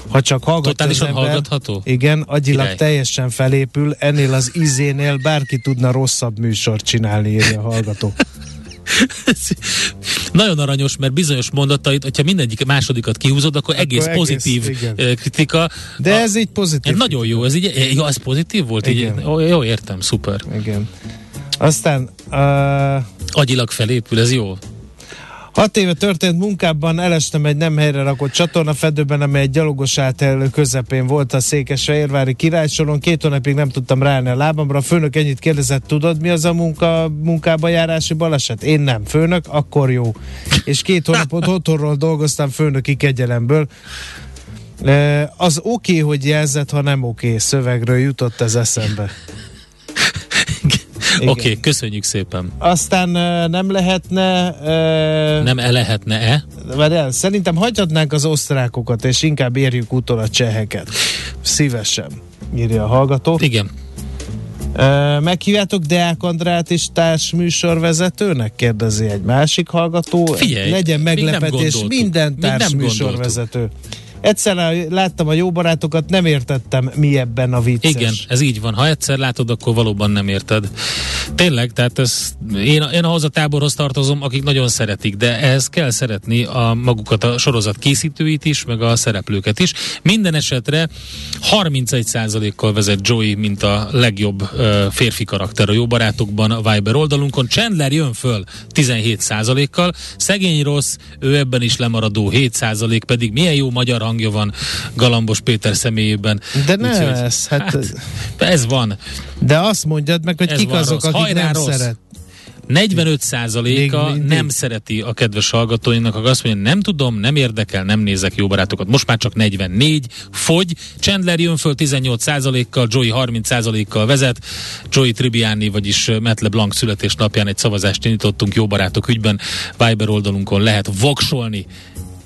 Ha csak hallgat Totálisan ember, hallgatható? Igen, agyilag Király. teljesen felépül, ennél az izénél bárki tudna rosszabb műsort csinálni, írja a hallgató. Nagyon aranyos, mert bizonyos mondatait, hogyha mindegyik másodikat kihúzod, akkor, akkor egész, egész pozitív igen. kritika. De a, ez így pozitív. Ez nagyon jó, ez így, jó, ez pozitív volt? Igen. Így, jó, értem, szuper. Igen. Aztán... Uh, Agyilag felépül, ez jó. Hat éve történt munkában elestem egy nem helyre rakott csatornafedőben, amely egy gyalogos átelő közepén volt a Székesfehérvári királysoron. Két hónapig nem tudtam ráállni a lábamra. A főnök ennyit kérdezett, tudod mi az a munka, munkába járási baleset? Én nem. Főnök, akkor jó. És két hónapot otthonról dolgoztam főnöki kegyelemből. Az oké, okay, hogy jelzett, ha nem oké. Okay. Szövegről jutott ez eszembe. Oké, okay, köszönjük szépen. Aztán nem lehetne... Uh, nem e lehetne-e? el, szerintem hagyhatnánk az osztrákokat, és inkább érjük utol a cseheket. Szívesen, írja a hallgató. Igen. Uh, meghívjátok Deák Andrát is társműsorvezetőnek? Kérdezi egy másik hallgató. Figyelj, Legyen meglepetés, minden társműsorvezető. Egyszer láttam a jó barátokat, nem értettem, mi ebben a vicces. Igen, ez így van. Ha egyszer látod, akkor valóban nem érted. Tényleg, tehát ez, én, én ahhoz a táborhoz tartozom, akik nagyon szeretik, de ehhez kell szeretni a magukat, a sorozat készítőit is, meg a szereplőket is. Minden esetre 31%-kal vezet Joey, mint a legjobb uh, férfi karakter a jó barátokban a Viber oldalunkon. Chandler jön föl 17%-kal, szegény rossz, ő ebben is lemaradó 7% pedig milyen jó magyar hang hangja van Galambos Péter személyében. De ne Úgy, ez, hát, hát ez van. De azt mondjad meg, hogy ez kik azok, rossz. akik Hajrá nem rossz. szeret. 45%-a nem szereti a kedves hallgatóinak, akik azt mondja, nem tudom, nem érdekel, nem nézek jó barátokat. Most már csak 44, fogy. Chandler jön föl 18%-kal, Joey 30%-kal vezet. Joey Tribbiani, vagyis Matt LeBlanc születésnapján egy szavazást indítottunk jó barátok ügyben. Viber oldalunkon lehet voksolni